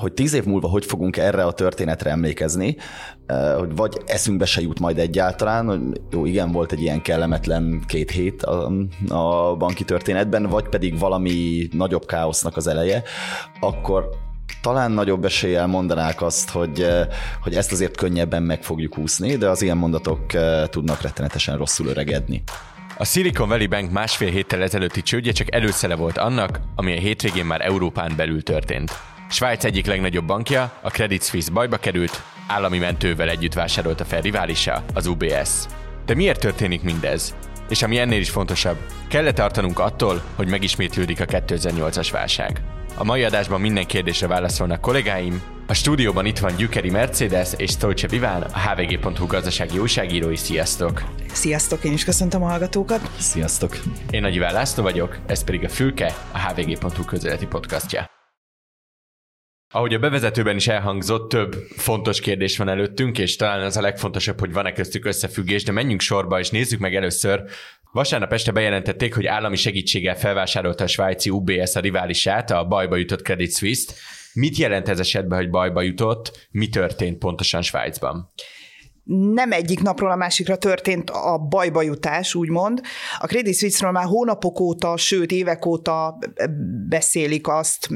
hogy tíz év múlva hogy fogunk erre a történetre emlékezni, hogy vagy eszünkbe se jut majd egyáltalán, hogy jó, igen, volt egy ilyen kellemetlen két hét a, a banki történetben, vagy pedig valami nagyobb káosznak az eleje, akkor talán nagyobb eséllyel mondanák azt, hogy, hogy ezt azért könnyebben meg fogjuk úszni, de az ilyen mondatok tudnak rettenetesen rosszul öregedni. A Silicon Valley Bank másfél héttel ezelőtti csődje csak előszele volt annak, ami a hétvégén már Európán belül történt. Svájc egyik legnagyobb bankja, a Credit Suisse bajba került, állami mentővel együtt vásárolta fel riválisa, az UBS. De miért történik mindez? És ami ennél is fontosabb, kell tartanunk attól, hogy megismétlődik a 2008-as válság? A mai adásban minden kérdésre válaszolnak kollégáim. A stúdióban itt van Gyükeri Mercedes és Stolce Viván, a hvg.hu gazdasági újságírói. Sziasztok! Sziasztok, én is köszöntöm a hallgatókat. Sziasztok! Én Nagy Iván László vagyok, ez pedig a Fülke, a hvg.hu közéleti podcastja. Ahogy a bevezetőben is elhangzott, több fontos kérdés van előttünk, és talán az a legfontosabb, hogy van-e köztük összefüggés, de menjünk sorba, és nézzük meg először. Vasárnap este bejelentették, hogy állami segítséggel felvásárolta a svájci UBS a riválisát, a bajba jutott Credit Suisse-t. Mit jelent ez esetben, hogy bajba jutott? Mi történt pontosan Svájcban? Nem egyik napról a másikra történt a bajba jutás, úgymond. A Credit Suisse-ról már hónapok óta, sőt évek óta beszélik azt,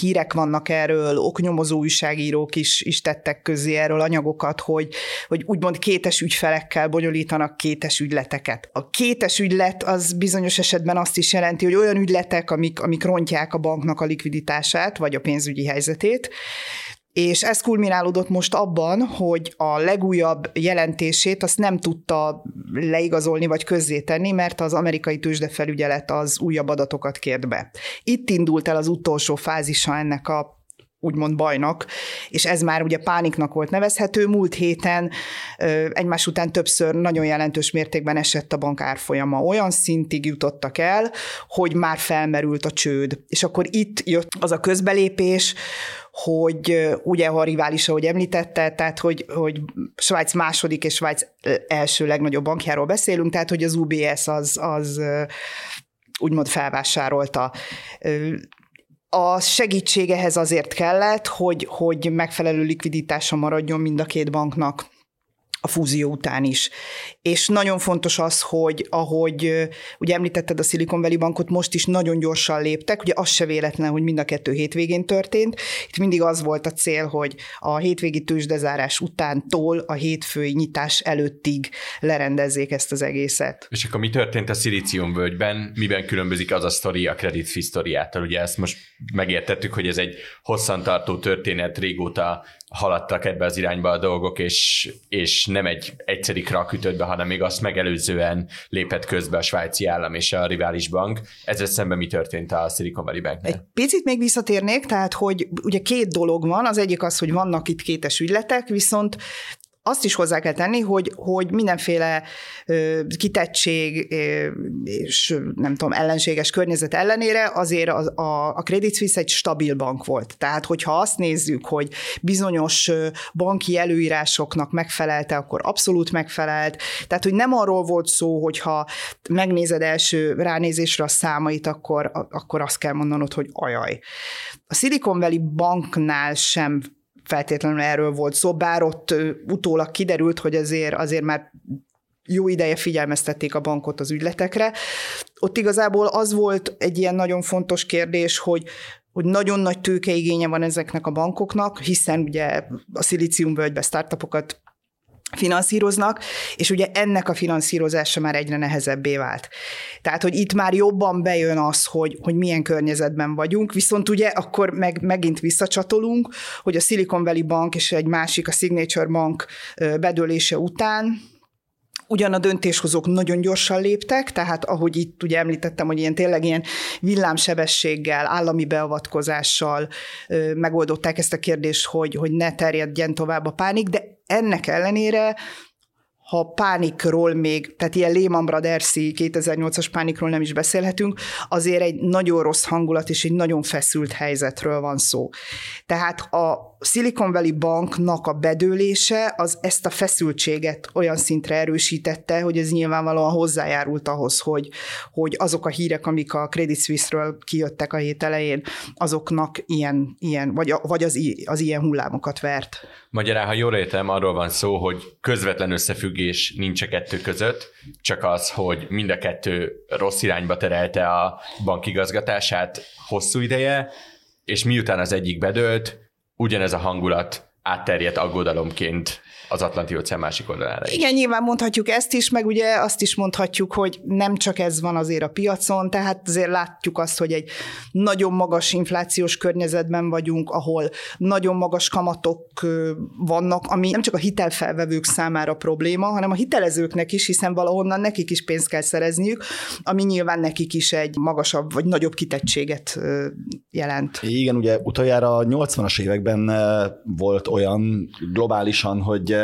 hírek vannak erről, oknyomozó újságírók is, is tettek közé erről anyagokat, hogy, hogy úgymond kétes ügyfelekkel bonyolítanak kétes ügyleteket. A kétes ügylet az bizonyos esetben azt is jelenti, hogy olyan ügyletek, amik, amik rontják a banknak a likviditását, vagy a pénzügyi helyzetét, és ez kulminálódott most abban, hogy a legújabb jelentését azt nem tudta leigazolni vagy közzétenni, mert az amerikai tőzsdefelügyelet az újabb adatokat kért be. Itt indult el az utolsó fázisa ennek a úgymond bajnak, és ez már ugye pániknak volt nevezhető. Múlt héten egymás után többször nagyon jelentős mértékben esett a bank árfolyama. Olyan szintig jutottak el, hogy már felmerült a csőd. És akkor itt jött az a közbelépés, hogy ugye a rivális, ahogy említette, tehát hogy, hogy Svájc második és Svájc első legnagyobb bankjáról beszélünk, tehát hogy az UBS az, az úgymond felvásárolta. A segítségehez azért kellett, hogy, hogy megfelelő likviditása maradjon mind a két banknak a fúzió után is. És nagyon fontos az, hogy ahogy ugye említetted a Silicon Valley bankot, most is nagyon gyorsan léptek, ugye az se véletlen, hogy mind a kettő hétvégén történt. Itt mindig az volt a cél, hogy a hétvégi tőzsdezárás utántól a hétfői nyitás előttig lerendezzék ezt az egészet. És akkor mi történt a völgyben? Miben különbözik az a sztori a Credit Suisse? Ugye ezt most megértettük, hogy ez egy hosszantartó történet, régóta haladtak ebbe az irányba a dolgok, és, és nem egy egyszeri krak ütött be, hanem még azt megelőzően lépett közbe a svájci állam és a rivális bank. Ezzel szemben mi történt a Silicon Valley Banknél? Egy picit még visszatérnék, tehát hogy ugye két dolog van, az egyik az, hogy vannak itt kétes ügyletek, viszont azt is hozzá kell tenni, hogy, hogy mindenféle ö, kitettség ö, és nem tudom, ellenséges környezet ellenére azért a, a, a Credit Suisse egy stabil bank volt. Tehát, hogyha azt nézzük, hogy bizonyos banki előírásoknak megfelelte, akkor abszolút megfelelt. Tehát, hogy nem arról volt szó, hogyha megnézed első ránézésre a számait, akkor, akkor azt kell mondanod, hogy ajaj. A Silicon Valley banknál sem feltétlenül erről volt szó, bár ott utólag kiderült, hogy azért, azért már jó ideje figyelmeztették a bankot az ügyletekre. Ott igazából az volt egy ilyen nagyon fontos kérdés, hogy hogy nagyon nagy tőkeigénye van ezeknek a bankoknak, hiszen ugye a szilíciumvölgybe startupokat finanszíroznak, és ugye ennek a finanszírozása már egyre nehezebbé vált. Tehát, hogy itt már jobban bejön az, hogy, hogy milyen környezetben vagyunk, viszont ugye akkor meg, megint visszacsatolunk, hogy a Silicon Valley Bank és egy másik, a Signature Bank bedőlése után Ugyan a döntéshozók nagyon gyorsan léptek, tehát ahogy itt ugye említettem, hogy ilyen tényleg ilyen villámsebességgel, állami beavatkozással ö, megoldották ezt a kérdést, hogy, hogy ne terjedjen tovább a pánik, de ennek ellenére ha pánikról még, tehát ilyen Lehman brothers 2008-as pánikról nem is beszélhetünk, azért egy nagyon rossz hangulat és egy nagyon feszült helyzetről van szó. Tehát a Silicon Valley Banknak a bedőlése az ezt a feszültséget olyan szintre erősítette, hogy ez nyilvánvalóan hozzájárult ahhoz, hogy, hogy azok a hírek, amik a Credit Suisse-ről kijöttek a hét elején, azoknak ilyen, ilyen vagy, vagy az, az ilyen hullámokat vert. Magyarán, ha jól értem, arról van szó, hogy közvetlen összefüggés nincs a kettő között, csak az, hogy mind a kettő rossz irányba terelte a bankigazgatását hosszú ideje, és miután az egyik bedőlt, ugyanez a hangulat átterjedt aggodalomként az Atlanti óceán másik oldalára is. Igen, nyilván mondhatjuk ezt is, meg ugye azt is mondhatjuk, hogy nem csak ez van azért a piacon, tehát azért látjuk azt, hogy egy nagyon magas inflációs környezetben vagyunk, ahol nagyon magas kamatok vannak, ami nem csak a hitelfelvevők számára probléma, hanem a hitelezőknek is, hiszen valahonnan nekik is pénzt kell szerezniük, ami nyilván nekik is egy magasabb vagy nagyobb kitettséget jelent. Igen, ugye utoljára a 80-as években volt olyan globálisan, hogy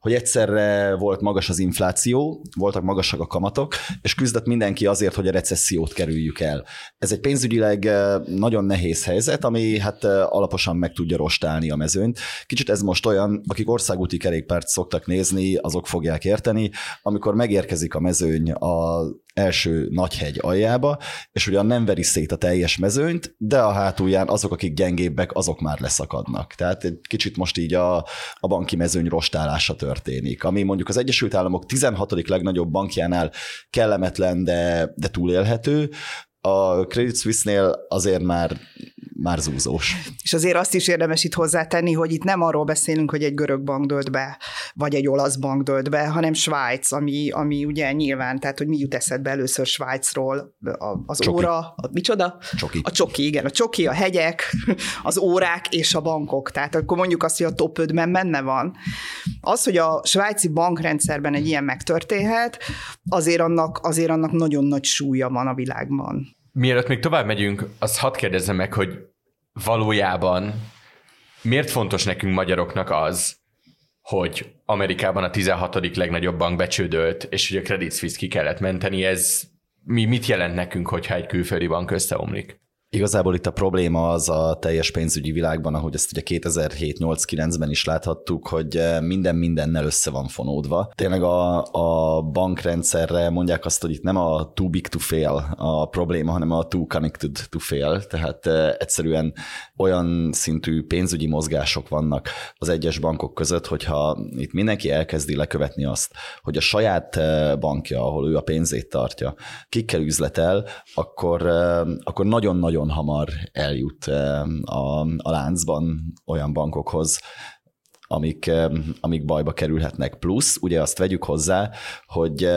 hogy egyszerre volt magas az infláció, voltak magasak a kamatok, és küzdött mindenki azért, hogy a recessziót kerüljük el. Ez egy pénzügyileg nagyon nehéz helyzet, ami hát alaposan meg tudja rostálni a mezőnyt. Kicsit ez most olyan, akik országúti kerékpárt szoktak nézni, azok fogják érteni, amikor megérkezik a mezőny a első nagyhegy aljába, és ugyan nem veri szét a teljes mezőnyt, de a hátulján azok, akik gyengébbek, azok már leszakadnak. Tehát egy kicsit most így a, a banki mezőny rostálása történik, ami mondjuk az Egyesült Államok 16. legnagyobb bankjánál kellemetlen, de, de túlélhető, a Credit Suisse-nél azért már már zúzós. És azért azt is érdemes itt hozzátenni, hogy itt nem arról beszélünk, hogy egy görög bank dölt be, vagy egy olasz bank dölt be, hanem Svájc, ami, ami ugye nyilván, tehát hogy mi jut eszedbe először Svájcról, az csoki. óra, a, micsoda? Csoki. A csoki, igen, a csoki, a hegyek, az órák és a bankok. Tehát akkor mondjuk azt, hogy a top 5-ben benne van. Az, hogy a svájci bankrendszerben egy ilyen megtörténhet, azért annak, azért annak nagyon nagy súlya van a világban. Mielőtt még tovább megyünk, azt hadd kérdezzem meg, hogy valójában miért fontos nekünk magyaroknak az, hogy Amerikában a 16. legnagyobb bank becsődölt, és hogy a Credit Suisse ki kellett menteni, ez mi mit jelent nekünk, hogyha egy külföldi bank összeomlik? Igazából itt a probléma az a teljes pénzügyi világban, ahogy ezt ugye 2007-8-9-ben is láthattuk, hogy eh, minden mindennel össze van fonódva. Tényleg a, a bankrendszerre mondják azt, hogy itt nem a too big to fail a probléma, hanem a too connected to fail, tehát eh, egyszerűen olyan szintű pénzügyi mozgások vannak az egyes bankok között, hogyha itt mindenki elkezdi lekövetni azt, hogy a saját eh, bankja, ahol ő a pénzét tartja, kikkel üzletel, akkor, akkor nagyon-nagyon nagyon hamar eljut a, a láncban olyan bankokhoz, amik, amik bajba kerülhetnek. Plusz, ugye azt vegyük hozzá, hogy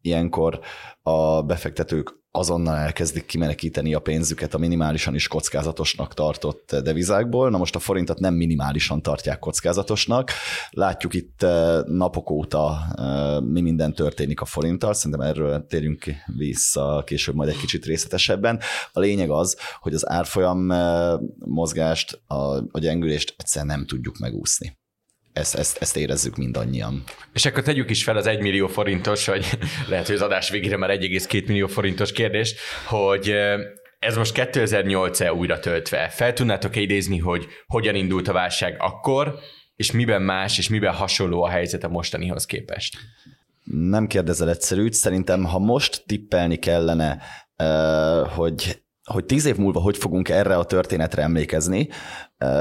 ilyenkor a befektetők azonnal elkezdik kimenekíteni a pénzüket a minimálisan is kockázatosnak tartott devizákból. Na most a forintot nem minimálisan tartják kockázatosnak. Látjuk itt eh, napok óta eh, mi minden történik a forinttal, szerintem erről térjünk vissza később majd egy kicsit részletesebben. A lényeg az, hogy az árfolyam eh, mozgást, a, a gyengülést egyszerűen nem tudjuk megúszni ezt, ezt, ezt érezzük mindannyian. És akkor tegyük is fel az 1 millió forintos, vagy lehet, hogy az adás végére már 1,2 millió forintos kérdés, hogy ez most 2008-e újra töltve. Fel tudnátok-e idézni, hogy hogyan indult a válság akkor, és miben más, és miben hasonló a helyzet a mostanihoz képest? Nem kérdezel egyszerűt. Szerintem, ha most tippelni kellene, hogy hogy tíz év múlva hogy fogunk erre a történetre emlékezni,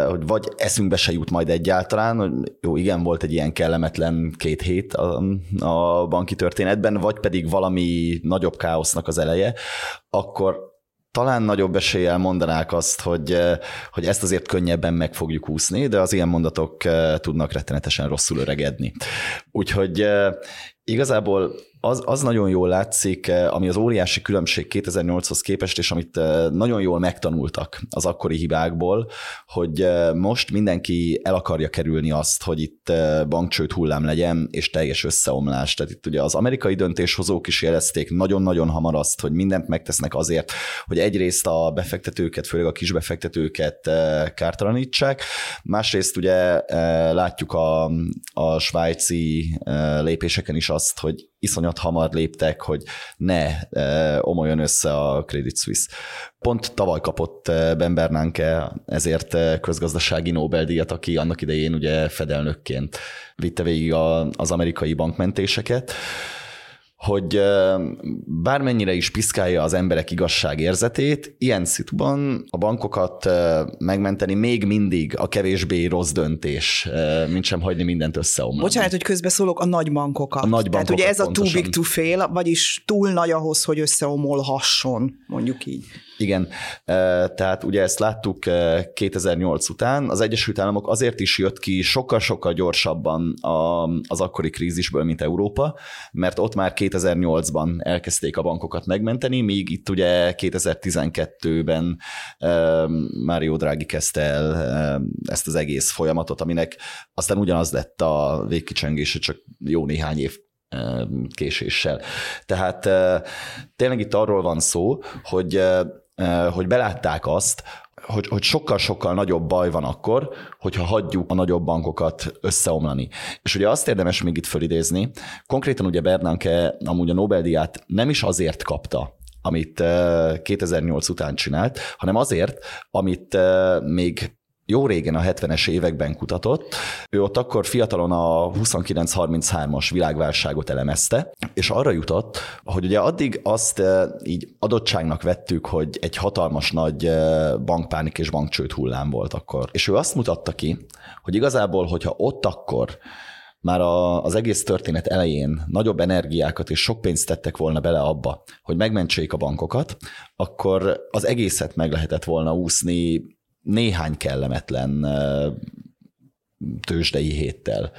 hogy vagy eszünkbe se jut majd egyáltalán, hogy jó, igen, volt egy ilyen kellemetlen két hét a, a banki történetben, vagy pedig valami nagyobb káosznak az eleje, akkor talán nagyobb eséllyel mondanák azt, hogy, hogy ezt azért könnyebben meg fogjuk úszni, de az ilyen mondatok tudnak rettenetesen rosszul öregedni. Úgyhogy Igazából az, az nagyon jól látszik, eh, ami az óriási különbség 2008-hoz képest, és amit eh, nagyon jól megtanultak az akkori hibákból, hogy eh, most mindenki el akarja kerülni azt, hogy itt bankcsőt hullám legyen, és teljes összeomlás. Tehát itt ugye az amerikai döntéshozók is jelezték nagyon-nagyon hamar azt, hogy mindent megtesznek azért, hogy egyrészt a befektetőket, főleg a kisbefektetőket kártalanítsák, másrészt ugye látjuk a, a svájci lépéseken is azt, hogy iszonyat hamar léptek, hogy ne e, omoljon össze a Credit Suisse. Pont tavaly kapott e, Ben Bernanke ezért e, közgazdasági Nobel-díjat, aki annak idején ugye fedelnökként vitte végig a, az amerikai bankmentéseket hogy bármennyire is piszkálja az emberek igazságérzetét, ilyen szituban a bankokat megmenteni még mindig a kevésbé rossz döntés, mint sem hagyni mindent összeomlani. Bocsánat, hogy közbeszólok, a nagy bankokat. A nagy bankokat Tehát ugye ez pontosan. a too big to fail, vagyis túl nagy ahhoz, hogy összeomolhasson, mondjuk így. Igen, tehát ugye ezt láttuk 2008 után, az Egyesült Államok azért is jött ki sokkal-sokkal gyorsabban az akkori krízisből, mint Európa, mert ott már 2008-ban elkezdték a bankokat megmenteni, míg itt ugye 2012-ben Mário Draghi kezdte el ezt az egész folyamatot, aminek aztán ugyanaz lett a végkicsengése, csak jó néhány év késéssel. Tehát tényleg itt arról van szó, hogy hogy belátták azt, hogy, hogy sokkal-sokkal nagyobb baj van akkor, hogyha hagyjuk a nagyobb bankokat összeomlani. És ugye azt érdemes még itt fölidézni, konkrétan ugye Bernanke amúgy a Nobel-díját nem is azért kapta, amit 2008 után csinált, hanem azért, amit még jó régen a 70-es években kutatott. Ő ott akkor fiatalon a 29-33-as világválságot elemezte, és arra jutott, hogy ugye addig azt eh, így adottságnak vettük, hogy egy hatalmas nagy eh, bankpánik és bankcsőd hullám volt akkor. És ő azt mutatta ki, hogy igazából, hogyha ott akkor már a, az egész történet elején nagyobb energiákat és sok pénzt tettek volna bele abba, hogy megmentsék a bankokat, akkor az egészet meg lehetett volna úszni néhány kellemetlen tőzsdei héttel.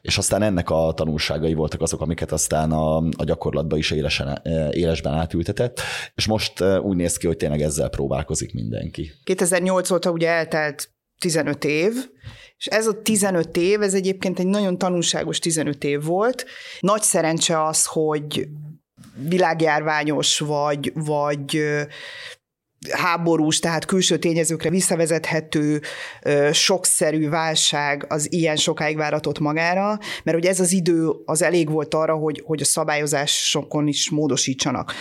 És aztán ennek a tanulságai voltak azok, amiket aztán a, a gyakorlatban is élesen, élesben átültetett, és most úgy néz ki, hogy tényleg ezzel próbálkozik mindenki. 2008 óta ugye eltelt 15 év, és ez a 15 év, ez egyébként egy nagyon tanulságos 15 év volt. Nagy szerencse az, hogy világjárványos vagy, vagy háborús, tehát külső tényezőkre visszavezethető sokszerű válság az ilyen sokáig váratott magára, mert hogy ez az idő az elég volt arra, hogy, hogy a szabályozásokon is módosítsanak.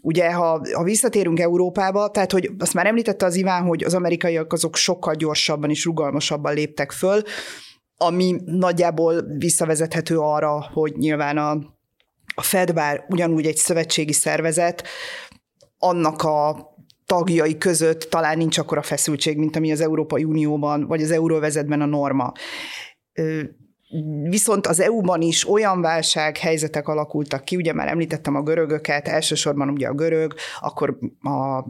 Ugye, ha, ha visszatérünk Európába, tehát hogy azt már említette az Iván, hogy az amerikaiak azok sokkal gyorsabban és rugalmasabban léptek föl, ami nagyjából visszavezethető arra, hogy nyilván a, a Fed bár ugyanúgy egy szövetségi szervezet, annak a tagjai között talán nincs akkora feszültség, mint ami az Európai Unióban, vagy az euróvezetben a norma. Viszont az EU-ban is olyan válsághelyzetek alakultak ki, ugye már említettem a görögöket, elsősorban ugye a görög, akkor a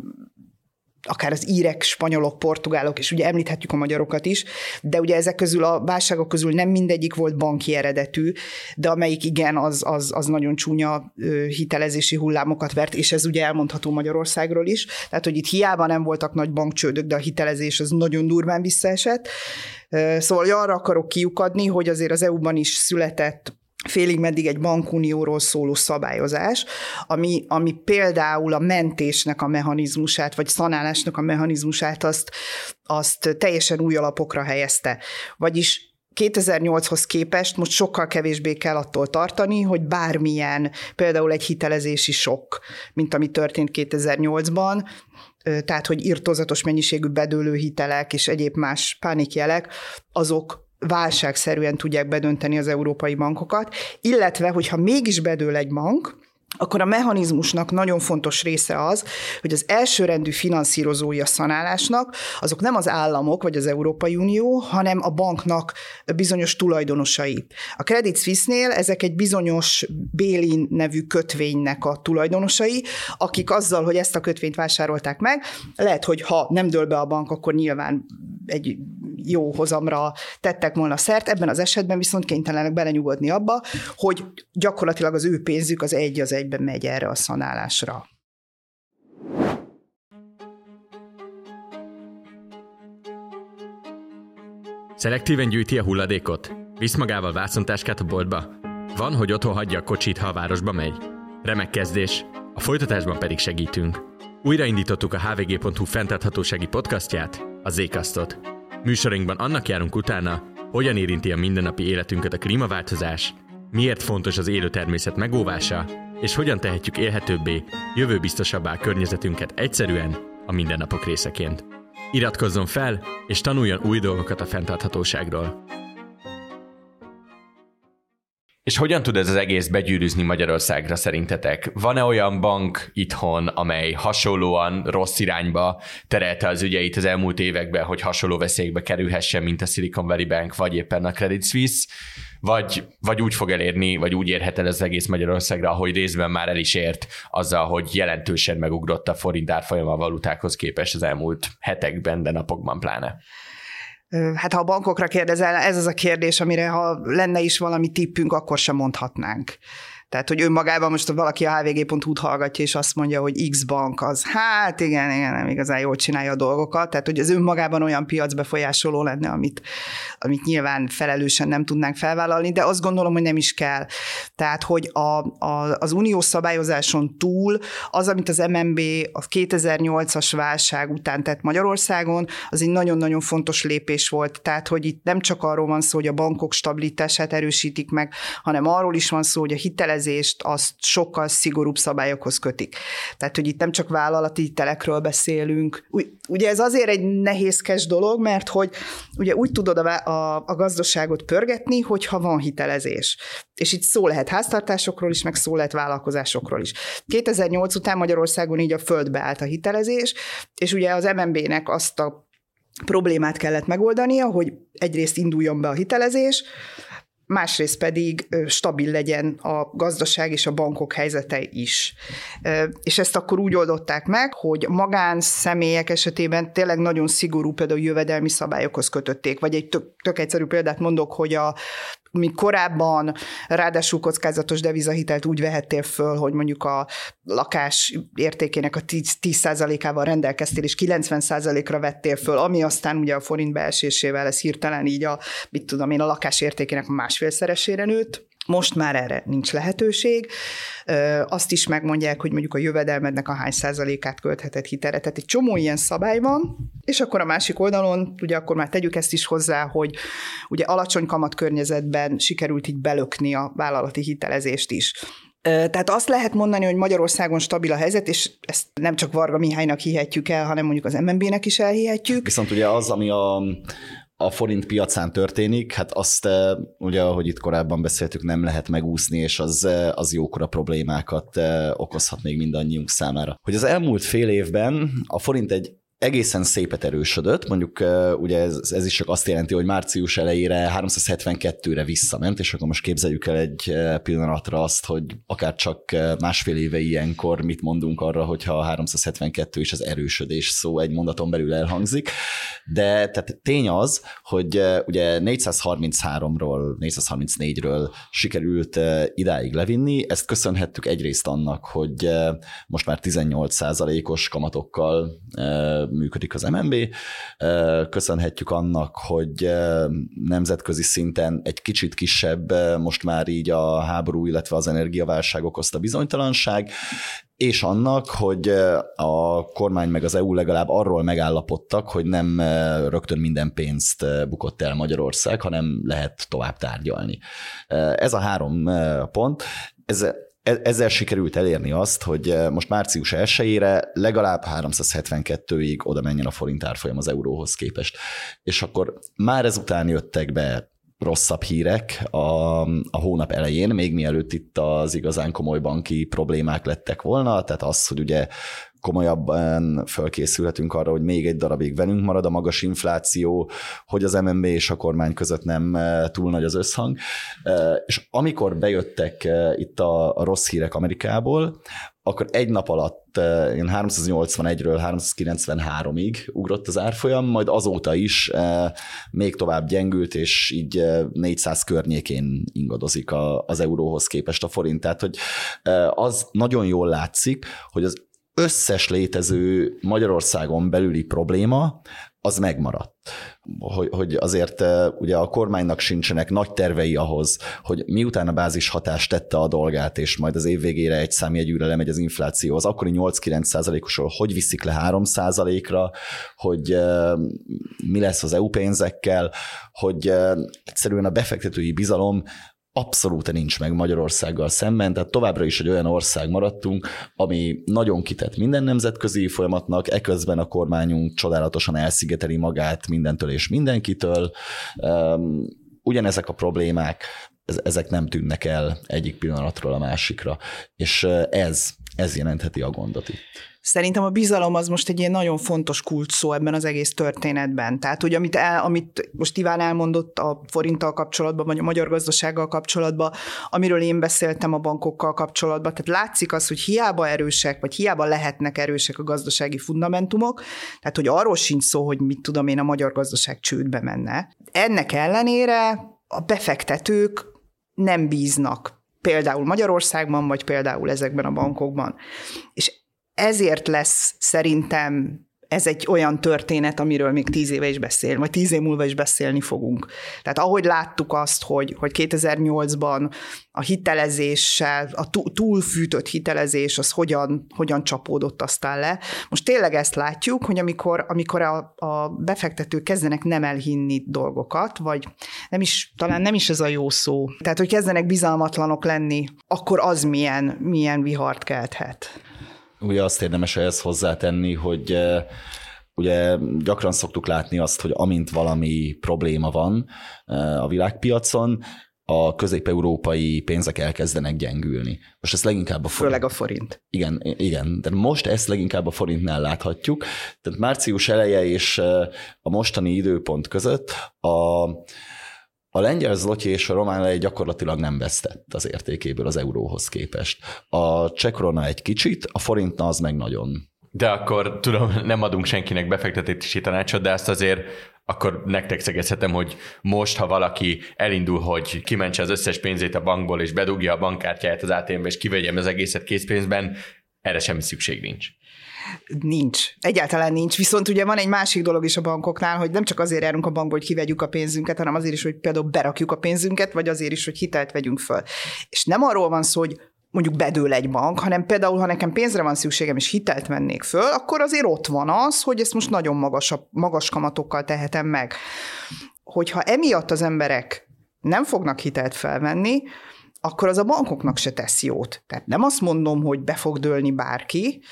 akár az írek, spanyolok, portugálok, és ugye említhetjük a magyarokat is, de ugye ezek közül a válságok közül nem mindegyik volt banki eredetű, de amelyik igen, az, az, az nagyon csúnya hitelezési hullámokat vert, és ez ugye elmondható Magyarországról is. Tehát, hogy itt hiába nem voltak nagy bankcsődök, de a hitelezés az nagyon durván visszaesett. Szóval arra akarok kiukadni, hogy azért az EU-ban is született félig meddig egy bankunióról szóló szabályozás, ami, ami például a mentésnek a mechanizmusát, vagy szanálásnak a mechanizmusát azt, azt teljesen új alapokra helyezte. Vagyis 2008-hoz képest most sokkal kevésbé kell attól tartani, hogy bármilyen, például egy hitelezési sok, mint ami történt 2008-ban, tehát hogy irtózatos mennyiségű bedőlő hitelek és egyéb más pánikjelek, azok válságszerűen tudják bedönteni az európai bankokat, illetve, hogyha mégis bedől egy bank, akkor a mechanizmusnak nagyon fontos része az, hogy az elsőrendű finanszírozói a szanálásnak, azok nem az államok vagy az Európai Unió, hanem a banknak bizonyos tulajdonosai. A Credit Suisse-nél ezek egy bizonyos Bélin nevű kötvénynek a tulajdonosai, akik azzal, hogy ezt a kötvényt vásárolták meg, lehet, hogy ha nem dől be a bank, akkor nyilván egy jó hozamra tettek volna szert, ebben az esetben viszont kénytelenek belenyugodni abba, hogy gyakorlatilag az ő pénzük az egy az egyben megy erre a szanálásra. Szelektíven gyűjti a hulladékot? Visz magával vászontáskát a boltba? Van, hogy otthon hagyja a kocsit, ha a városba megy? Remek kezdés. A folytatásban pedig segítünk. Újraindítottuk a hvg.hu fenntarthatósági podcastját, a Zékasztot. Műsorunkban annak járunk utána, hogyan érinti a mindennapi életünket a klímaváltozás, miért fontos az élő természet megóvása, és hogyan tehetjük élhetőbbé, jövőbiztosabbá környezetünket egyszerűen a mindennapok részeként. Iratkozzon fel, és tanuljon új dolgokat a fenntarthatóságról. És hogyan tud ez az egész begyűrűzni Magyarországra szerintetek? Van-e olyan bank itthon, amely hasonlóan rossz irányba terelte az ügyeit az elmúlt években, hogy hasonló veszélybe kerülhessen, mint a Silicon Valley Bank, vagy éppen a Credit Suisse? Vagy, vagy úgy fog elérni, vagy úgy érhet el az egész Magyarországra, ahogy részben már el is ért azzal, hogy jelentősen megugrott a forint árfolyama valutákhoz képest az elmúlt hetekben, de napokban pláne. Hát ha a bankokra kérdezel, ez az a kérdés, amire ha lenne is valami tippünk, akkor sem mondhatnánk. Tehát, hogy önmagában most valaki a hvg.hu-t hallgatja, és azt mondja, hogy X bank az, hát igen, igen, nem igazán jól csinálja a dolgokat, tehát, hogy az önmagában olyan piacbefolyásoló lenne, amit, amit nyilván felelősen nem tudnánk felvállalni, de azt gondolom, hogy nem is kell. Tehát, hogy a, a, az uniós szabályozáson túl az, amit az MNB a 2008-as válság után tett Magyarországon, az egy nagyon-nagyon fontos lépés volt. Tehát, hogy itt nem csak arról van szó, hogy a bankok stabilitását erősítik meg, hanem arról is van szó, hogy a hiteles hitelezést azt sokkal szigorúbb szabályokhoz kötik. Tehát, hogy itt nem csak vállalati hitelekről beszélünk. Ugye ez azért egy nehézkes dolog, mert hogy ugye úgy tudod a, a, a gazdaságot pörgetni, hogyha van hitelezés. És itt szó lehet háztartásokról is, meg szó lehet vállalkozásokról is. 2008 után Magyarországon így a földbe állt a hitelezés, és ugye az MNB-nek azt a problémát kellett megoldania, hogy egyrészt induljon be a hitelezés, másrészt pedig stabil legyen a gazdaság és a bankok helyzete is. És ezt akkor úgy oldották meg, hogy magánszemélyek esetében tényleg nagyon szigorú például jövedelmi szabályokhoz kötötték, vagy egy tök, tök egyszerű példát mondok, hogy a mi korábban ráadásul kockázatos devizahitelt úgy vehettél föl, hogy mondjuk a lakás értékének a 10%-ával rendelkeztél, és 90%-ra vettél föl, ami aztán ugye a forint beesésével ez hirtelen így a, mit tudom én, a lakás értékének másfélszeresére nőtt. Most már erre nincs lehetőség. Azt is megmondják, hogy mondjuk a jövedelmednek a hány százalékát költheted hitelre. Tehát egy csomó ilyen szabály van, és akkor a másik oldalon, ugye akkor már tegyük ezt is hozzá, hogy ugye alacsony kamat környezetben sikerült így belökni a vállalati hitelezést is. Tehát azt lehet mondani, hogy Magyarországon stabil a helyzet, és ezt nem csak Varga Mihálynak hihetjük el, hanem mondjuk az MNB-nek is elhihetjük. Viszont ugye az, ami a, a forint piacán történik, hát azt eh, ugye, ahogy itt korábban beszéltük, nem lehet megúszni, és az, eh, az jókora problémákat eh, okozhat még mindannyiunk számára. Hogy az elmúlt fél évben a forint egy egészen szépet erősödött, mondjuk ugye ez, ez is csak azt jelenti, hogy március elejére 372-re visszament, és akkor most képzeljük el egy pillanatra azt, hogy akár csak másfél éve ilyenkor mit mondunk arra, hogyha a 372 és az erősödés szó egy mondaton belül elhangzik, de tehát tény az, hogy ugye 433-ról, 434-ről sikerült idáig levinni, ezt köszönhettük egyrészt annak, hogy most már 18%-os kamatokkal működik az MNB. Köszönhetjük annak, hogy nemzetközi szinten egy kicsit kisebb most már így a háború, illetve az energiaválság okozta bizonytalanság, és annak, hogy a kormány meg az EU legalább arról megállapodtak, hogy nem rögtön minden pénzt bukott el Magyarország, hanem lehet tovább tárgyalni. Ez a három pont. Ez ezzel sikerült elérni azt, hogy e, most március 1-ére legalább 372-ig oda menjen a forint árfolyam az euróhoz képest. És akkor már ezután jöttek be rosszabb hírek a, a hónap elején, még mielőtt itt az igazán komoly banki problémák lettek volna, tehát az, hogy ugye komolyabban fölkészülhetünk arra, hogy még egy darabig velünk marad a magas infláció, hogy az MNB és a kormány között nem e, túl nagy az összhang. E, és amikor bejöttek e, itt a rossz hírek Amerikából, akkor egy nap alatt én 381-ről 393-ig ugrott az árfolyam, majd azóta is még tovább gyengült, és így 400 környékén ingadozik az euróhoz képest a forint. Tehát, hogy az nagyon jól látszik, hogy az összes létező Magyarországon belüli probléma az megmaradt. Hogy, hogy azért ugye a kormánynak sincsenek nagy tervei ahhoz, hogy miután a bázis hatás tette a dolgát, és majd az év végére egy számjegyűre lemegy az infláció, az akkori 8-9 százalékosról hogy viszik le 3 százalékra, hogy mi lesz az EU pénzekkel, hogy egyszerűen a befektetői bizalom abszolút nincs meg Magyarországgal szemben, tehát továbbra is egy olyan ország maradtunk, ami nagyon kitett minden nemzetközi folyamatnak, eközben a kormányunk csodálatosan elszigeteli magát mindentől és mindenkitől. Ugyanezek a problémák, ezek nem tűnnek el egyik pillanatról a másikra, és ez, ez jelentheti a gondot itt. Szerintem a bizalom az most egy ilyen nagyon fontos kult szó ebben az egész történetben. Tehát, hogy amit, el, amit most Iván elmondott a forinttal kapcsolatban, vagy a magyar gazdasággal kapcsolatban, amiről én beszéltem a bankokkal kapcsolatban, tehát látszik az, hogy hiába erősek, vagy hiába lehetnek erősek a gazdasági fundamentumok, tehát, hogy arról sincs szó, hogy mit tudom én, a magyar gazdaság csődbe menne. Ennek ellenére a befektetők nem bíznak például Magyarországban, vagy például ezekben a bankokban. És ezért lesz szerintem ez egy olyan történet, amiről még tíz éve is beszél, vagy tíz év múlva is beszélni fogunk. Tehát ahogy láttuk azt, hogy, hogy 2008-ban a hitelezéssel, a túlfűtött hitelezés, az hogyan, hogyan csapódott aztán le. Most tényleg ezt látjuk, hogy amikor, amikor a, a befektetők kezdenek nem elhinni dolgokat, vagy nem is, talán nem is ez a jó szó, tehát hogy kezdenek bizalmatlanok lenni, akkor az milyen, milyen vihart kelthet. Ugye azt érdemes ehhez hozzátenni, hogy eh, ugye gyakran szoktuk látni azt, hogy amint valami probléma van eh, a világpiacon, a közép-európai pénzek elkezdenek gyengülni. Most ezt leginkább a forint. Főleg a forint. Igen, igen, de most ezt leginkább a forintnál láthatjuk. Tehát március eleje és eh, a mostani időpont között a a lengyel zloty és a román lej gyakorlatilag nem vesztett az értékéből az euróhoz képest. A cseh korona egy kicsit, a forintna az meg nagyon. De akkor tudom, nem adunk senkinek befektetési tanácsot, de ezt azért akkor nektek szegezhetem, hogy most, ha valaki elindul, hogy kimentse az összes pénzét a bankból, és bedugja a bankkártyáját az ATM-be, és kivegyem az egészet készpénzben, erre semmi szükség nincs. Nincs. Egyáltalán nincs. Viszont ugye van egy másik dolog is a bankoknál, hogy nem csak azért járunk a bankba, hogy kivegyük a pénzünket, hanem azért is, hogy például berakjuk a pénzünket, vagy azért is, hogy hitelt vegyünk föl. És nem arról van szó, hogy mondjuk bedől egy bank, hanem például, ha nekem pénzre van szükségem, és hitelt vennék föl, akkor azért ott van az, hogy ezt most nagyon magas, magas kamatokkal tehetem meg. Hogyha emiatt az emberek nem fognak hitelt felvenni, akkor az a bankoknak se tesz jót. Tehát nem azt mondom, hogy be fog dőlni bárki,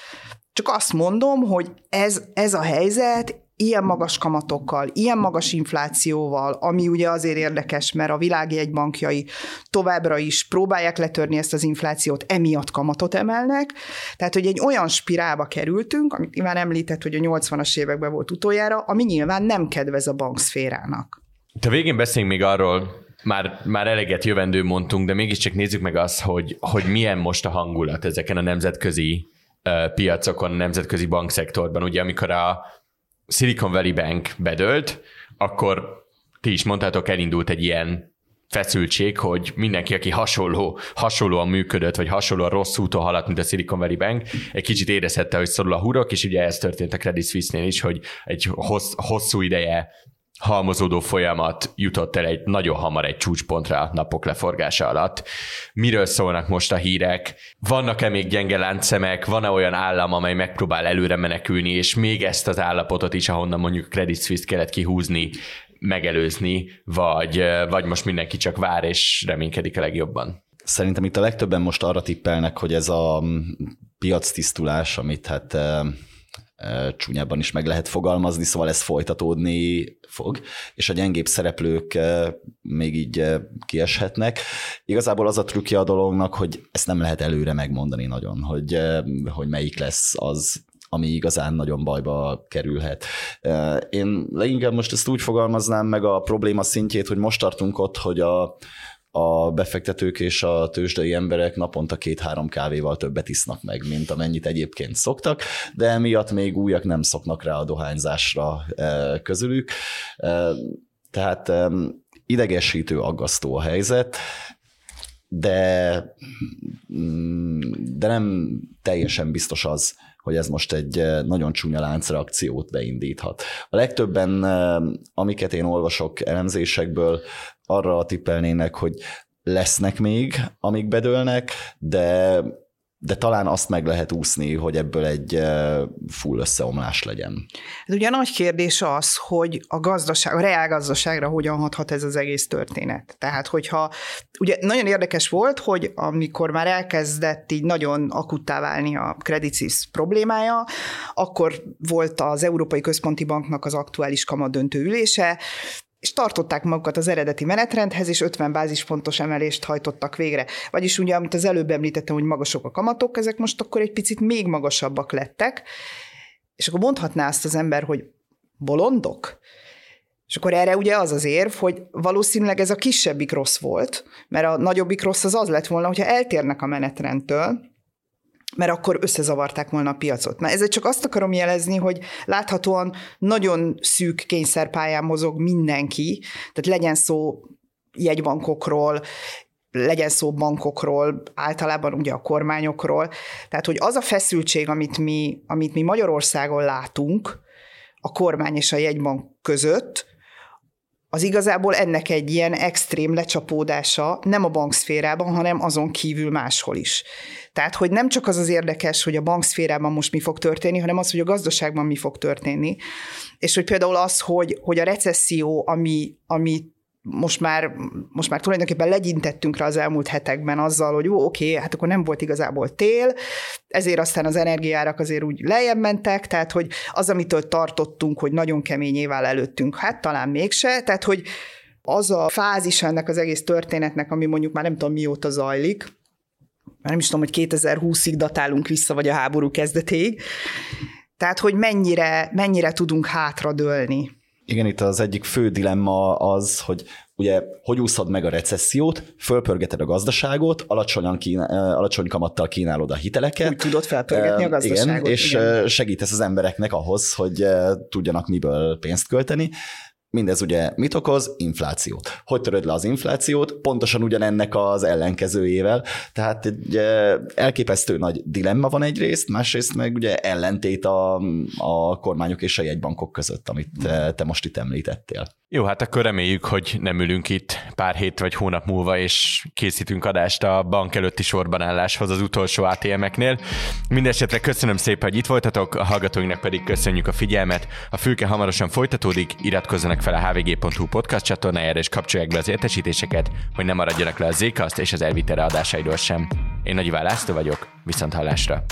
csak azt mondom, hogy ez, ez a helyzet ilyen magas kamatokkal, ilyen magas inflációval, ami ugye azért érdekes, mert a világ bankjai továbbra is próbálják letörni ezt az inflációt, emiatt kamatot emelnek. Tehát, hogy egy olyan spirálba kerültünk, amit Iván említett, hogy a 80-as években volt utoljára, ami nyilván nem kedvez a bankszférának. Te végén beszéljünk még arról, már, már eleget jövendő mondtunk, de mégiscsak nézzük meg azt, hogy, hogy milyen most a hangulat ezeken a nemzetközi piacokon, nemzetközi bankszektorban. Ugye amikor a Silicon Valley Bank bedölt, akkor ti is mondtátok, elindult egy ilyen feszültség, hogy mindenki, aki hasonló, hasonlóan működött, vagy hasonlóan rossz úton haladt, mint a Silicon Valley Bank, egy kicsit érezhette, hogy szorul a hurok, és ugye ez történt a Credit Suisse-nél is, hogy egy hossz, hosszú ideje halmozódó folyamat jutott el egy nagyon hamar egy csúcspontra napok leforgása alatt. Miről szólnak most a hírek? Vannak-e még gyenge láncszemek? Van-e olyan állam, amely megpróbál előre menekülni, és még ezt az állapotot is, ahonnan mondjuk Credit Suisse kellett kihúzni, megelőzni, vagy, vagy most mindenki csak vár és reménykedik a legjobban? Szerintem itt a legtöbben most arra tippelnek, hogy ez a piac tisztulás, amit hát csúnyában is meg lehet fogalmazni, szóval ez folytatódni fog, és a gyengébb szereplők még így kieshetnek. Igazából az a trükkje a dolognak, hogy ezt nem lehet előre megmondani nagyon, hogy, hogy melyik lesz az, ami igazán nagyon bajba kerülhet. Én leginkább most ezt úgy fogalmaznám meg a probléma szintjét, hogy most tartunk ott, hogy a, a befektetők és a tőzsdei emberek naponta két-három kávéval többet isznak meg, mint amennyit egyébként szoktak, de emiatt még újak nem szoknak rá a dohányzásra közülük. Tehát idegesítő, aggasztó a helyzet, de, mm, de nem teljesen biztos az, hogy ez most egy nagyon csúnya láncreakciót beindíthat. A legtöbben, amiket én olvasok elemzésekből, arra tippelnének, hogy lesznek még, amik bedőlnek, de de talán azt meg lehet úszni, hogy ebből egy full összeomlás legyen. Ez ugye nagy kérdés az, hogy a gazdaság, a reál gazdaságra hogyan hathat ez az egész történet. Tehát, hogyha, ugye nagyon érdekes volt, hogy amikor már elkezdett így nagyon akuttá válni a Credit Suisse problémája, akkor volt az Európai Központi Banknak az aktuális kamadöntő ülése, és tartották magukat az eredeti menetrendhez, és 50 bázispontos emelést hajtottak végre. Vagyis ugye, amit az előbb említettem, hogy magasok a kamatok, ezek most akkor egy picit még magasabbak lettek, és akkor mondhatná azt az ember, hogy bolondok? És akkor erre ugye az az érv, hogy valószínűleg ez a kisebbik rossz volt, mert a nagyobbik rossz az az lett volna, hogyha eltérnek a menetrendtől, mert akkor összezavarták volna a piacot. Na ezzel csak azt akarom jelezni, hogy láthatóan nagyon szűk kényszerpályán mozog mindenki, tehát legyen szó jegybankokról, legyen szó bankokról, általában ugye a kormányokról. Tehát, hogy az a feszültség, amit mi, amit mi Magyarországon látunk a kormány és a jegybank között, az igazából ennek egy ilyen extrém lecsapódása nem a bankszférában, hanem azon kívül máshol is. Tehát, hogy nem csak az az érdekes, hogy a bankszférában most mi fog történni, hanem az, hogy a gazdaságban mi fog történni. És hogy például az, hogy, hogy a recesszió, ami, ami most már, most már tulajdonképpen legyintettünk rá az elmúlt hetekben azzal, hogy jó, oké, hát akkor nem volt igazából tél, ezért aztán az energiárak azért úgy lejjebb mentek, tehát hogy az, amitől tartottunk, hogy nagyon kemény évvel előttünk, hát talán mégse, tehát hogy az a fázis ennek az egész történetnek, ami mondjuk már nem tudom mióta zajlik, már nem is tudom, hogy 2020-ig datálunk vissza, vagy a háború kezdetéig, tehát hogy mennyire, mennyire tudunk hátradőlni igen, itt az egyik fő dilemma az, hogy ugye hogy úszod meg a recessziót, fölpörgeted a gazdaságot, alacsonyan kín- alacsony kamattal kínálod a hiteleket. Úgy tudod felpörgetni a gazdaságot. Igen, és igen. segítesz az embereknek ahhoz, hogy tudjanak miből pénzt költeni. Mindez ugye mit okoz? Inflációt. Hogy töröd le az inflációt? Pontosan ugyanennek az ellenkezőjével. Tehát egy elképesztő nagy dilemma van egyrészt, másrészt meg ugye ellentét a, a kormányok és a jegybankok között, amit te most itt említettél. Jó, hát akkor reméljük, hogy nem ülünk itt pár hét vagy hónap múlva, és készítünk adást a bank előtti sorban álláshoz az utolsó ATM-eknél. Mindenesetre köszönöm szépen, hogy itt voltatok, a hallgatóinknak pedig köszönjük a figyelmet. A fülke hamarosan folytatódik, iratkozzanak fel a hvg.hu podcast csatornájára, és kapcsolják be az értesítéseket, hogy ne maradjanak le a Zcast és az Elvitere adásairól sem. Én Nagy László vagyok, viszont hallásra!